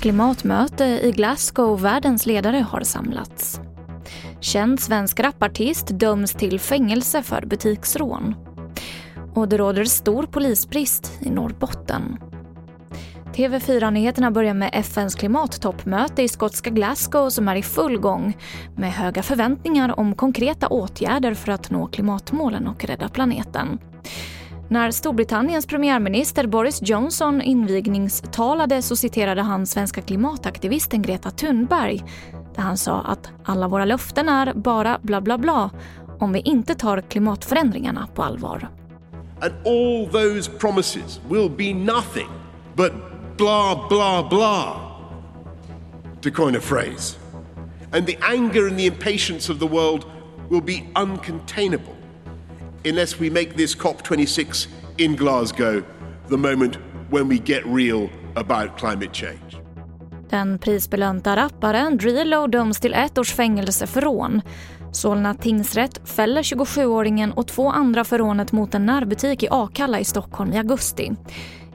Klimatmöte i Glasgow, världens ledare har samlats. Känd svensk rapartist döms till fängelse för butiksrån. Och det råder stor polisbrist i Norrbotten. TV4-nyheterna börjar med FNs klimattoppmöte i skotska Glasgow som är i full gång med höga förväntningar om konkreta åtgärder för att nå klimatmålen och rädda planeten. När Storbritanniens premiärminister Boris Johnson invigningstalade så citerade han svenska klimataktivisten Greta Thunberg där han sa att alla våra löften är bara bla bla bla om vi inte tar klimatförändringarna på allvar. And all those promises will be nothing but blah blah blah. To coin a phrase. And the anger and the impatience of the world will be uncontainable unless we make this COP26 in Glasgow the moment when we get real about climate change. Den prisbelönta rapparen Drilo döms till ett års fängelse för rån. Solna tingsrätt fäller 27-åringen och två andra för rånet mot en närbutik i Akalla i Stockholm i augusti.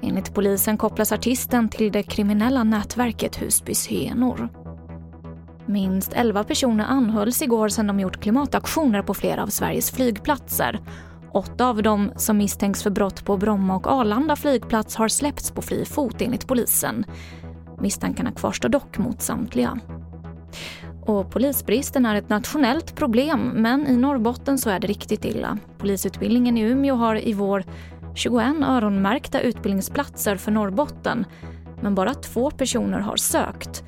Enligt polisen kopplas artisten till det kriminella nätverket Husbys hyenor. Minst 11 personer anhölls igår sedan de gjort klimataktioner på flera av Sveriges flygplatser. Åtta av dem som misstänks för brott på Bromma och Arlanda flygplats har släppts på fri fot enligt polisen. Misstankarna kvarstår dock mot samtliga. Och polisbristen är ett nationellt problem men i Norrbotten så är det riktigt illa. Polisutbildningen i Umeå har i vår 21 öronmärkta utbildningsplatser för Norrbotten men bara två personer har sökt.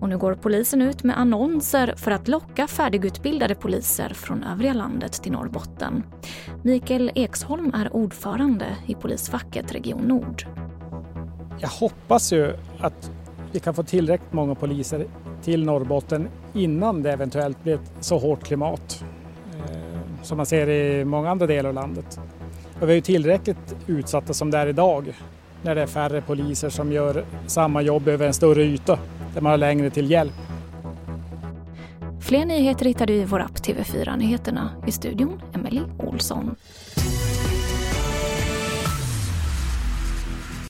Och nu går polisen ut med annonser för att locka färdigutbildade poliser från övriga landet till Norrbotten. Mikael Eksholm är ordförande i polisfacket Region Nord. Jag hoppas ju att vi kan få tillräckligt många poliser till Norrbotten innan det eventuellt blir ett så hårt klimat som man ser i många andra delar av landet. Och vi är ju tillräckligt utsatta som det är idag när det är färre poliser som gör samma jobb över en större yta där man har längre till hjälp. Fler nyheter hittar du i vår app TV4 Nyheterna. I studion Emily Olsson.